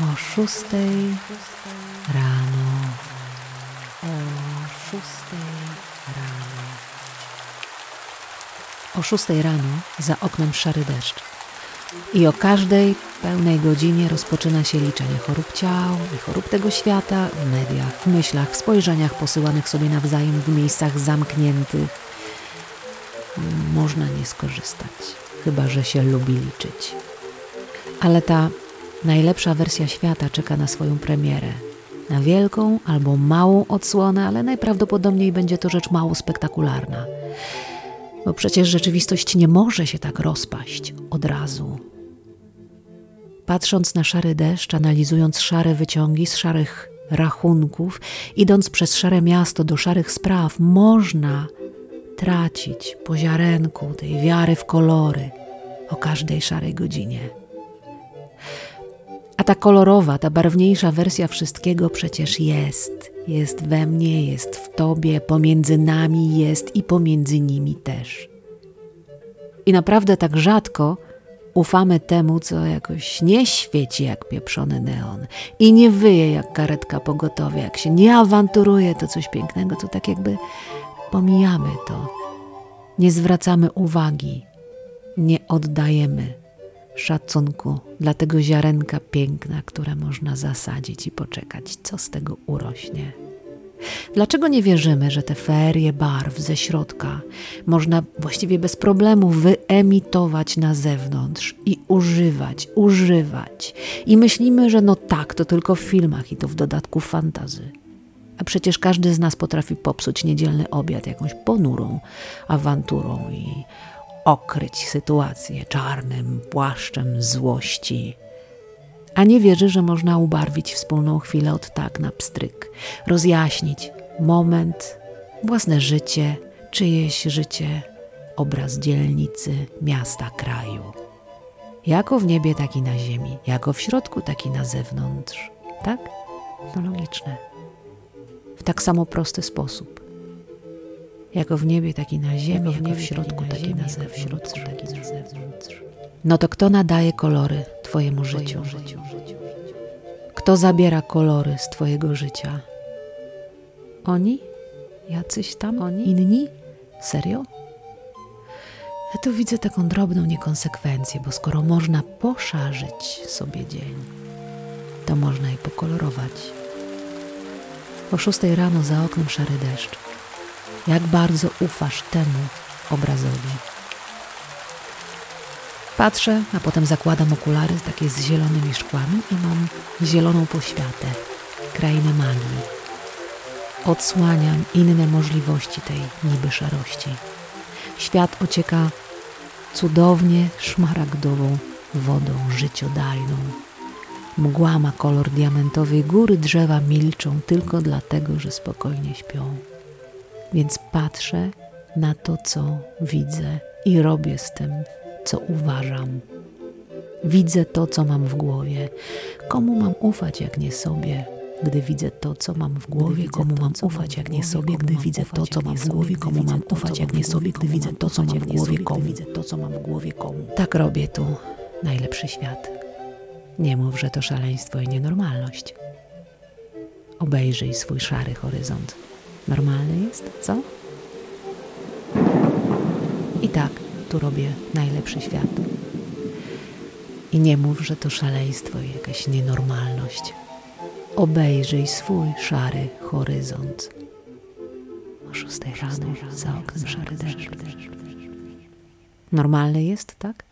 o szóstej rano. O szóstej rano. O szóstej rano za oknem szary deszcz. I o każdej pełnej godzinie rozpoczyna się liczenie chorób ciał i chorób tego świata w mediach, w myślach, w spojrzeniach posyłanych sobie nawzajem w miejscach zamkniętych. Można nie skorzystać, chyba że się lubi liczyć. Ale ta najlepsza wersja świata czeka na swoją premierę. Na wielką albo małą odsłonę, ale najprawdopodobniej będzie to rzecz mało spektakularna. Bo przecież rzeczywistość nie może się tak rozpaść od razu. Patrząc na szary deszcz, analizując szare wyciągi z szarych rachunków, idąc przez szare miasto do szarych spraw, można tracić po ziarenku tej wiary w kolory o każdej szarej godzinie. Ta kolorowa, ta barwniejsza wersja wszystkiego przecież jest. Jest we mnie, jest w tobie, pomiędzy nami jest i pomiędzy nimi też. I naprawdę tak rzadko ufamy temu, co jakoś nie świeci jak pieprzony neon i nie wyje jak karetka pogotowia, jak się nie awanturuje to coś pięknego, to tak jakby pomijamy to. Nie zwracamy uwagi, nie oddajemy szacunku dla tego ziarenka piękna, które można zasadzić i poczekać, co z tego urośnie. Dlaczego nie wierzymy, że te ferie barw ze środka można właściwie bez problemu wyemitować na zewnątrz i używać, używać? I myślimy, że no tak, to tylko w filmach i to w dodatku fantazy. A przecież każdy z nas potrafi popsuć niedzielny obiad jakąś ponurą awanturą i okryć sytuację czarnym płaszczem złości. A nie wierzy, że można ubarwić wspólną chwilę od tak na pstryk, rozjaśnić moment, własne życie, czyjeś życie, obraz dzielnicy, miasta, kraju. Jako w niebie, tak i na ziemi, jako w środku, tak i na zewnątrz. Tak? No logiczne. W tak samo prosty sposób. Jako w niebie, tak i na ziemi, jako w, niebie, w środku, tak i na zewnątrz. Tak na zewnątrz. No to kto nadaje kolory Twojemu życiu? Kto zabiera kolory z Twojego życia? Oni? Jacyś tam? Oni? Inni? Serio? Ja tu widzę taką drobną niekonsekwencję, bo skoro można poszarzyć sobie dzień, to można i pokolorować. O szóstej rano za oknem szary deszcz. Jak bardzo ufasz temu obrazowi? Patrzę, a potem zakładam okulary takie z zielonymi szkłami i mam zieloną poświatę, krainę magii. Odsłaniam inne możliwości tej niby szarości. Świat ocieka cudownie szmaragdową wodą życiodajną. Mgła ma kolor diamentowy, góry drzewa milczą tylko dlatego, że spokojnie śpią. Więc patrzę na to, co widzę i robię z tym, co uważam. Widzę to, co mam w głowie. Komu mam ufać, jak nie sobie? Gdy widzę to, co mam w głowie, komu mam ufać, jak nie sobie, gdy widzę to, co mam w głowie, komu mam ufać, jak nie sobie, gdy widzę to, co mam w głowie, komu widzę to, co mam w głowie, komu. Tak robię tu najlepszy świat. Nie mów, że to szaleństwo i nienormalność. Obejrzyj swój szary horyzont. Normalny jest, co? I tak, tu robię najlepszy świat. I nie mów, że to szaleństwo i jakaś nienormalność. Obejrzyj swój szary horyzont. O szóstej rano za oknem szary deszcz. Normalny jest, tak?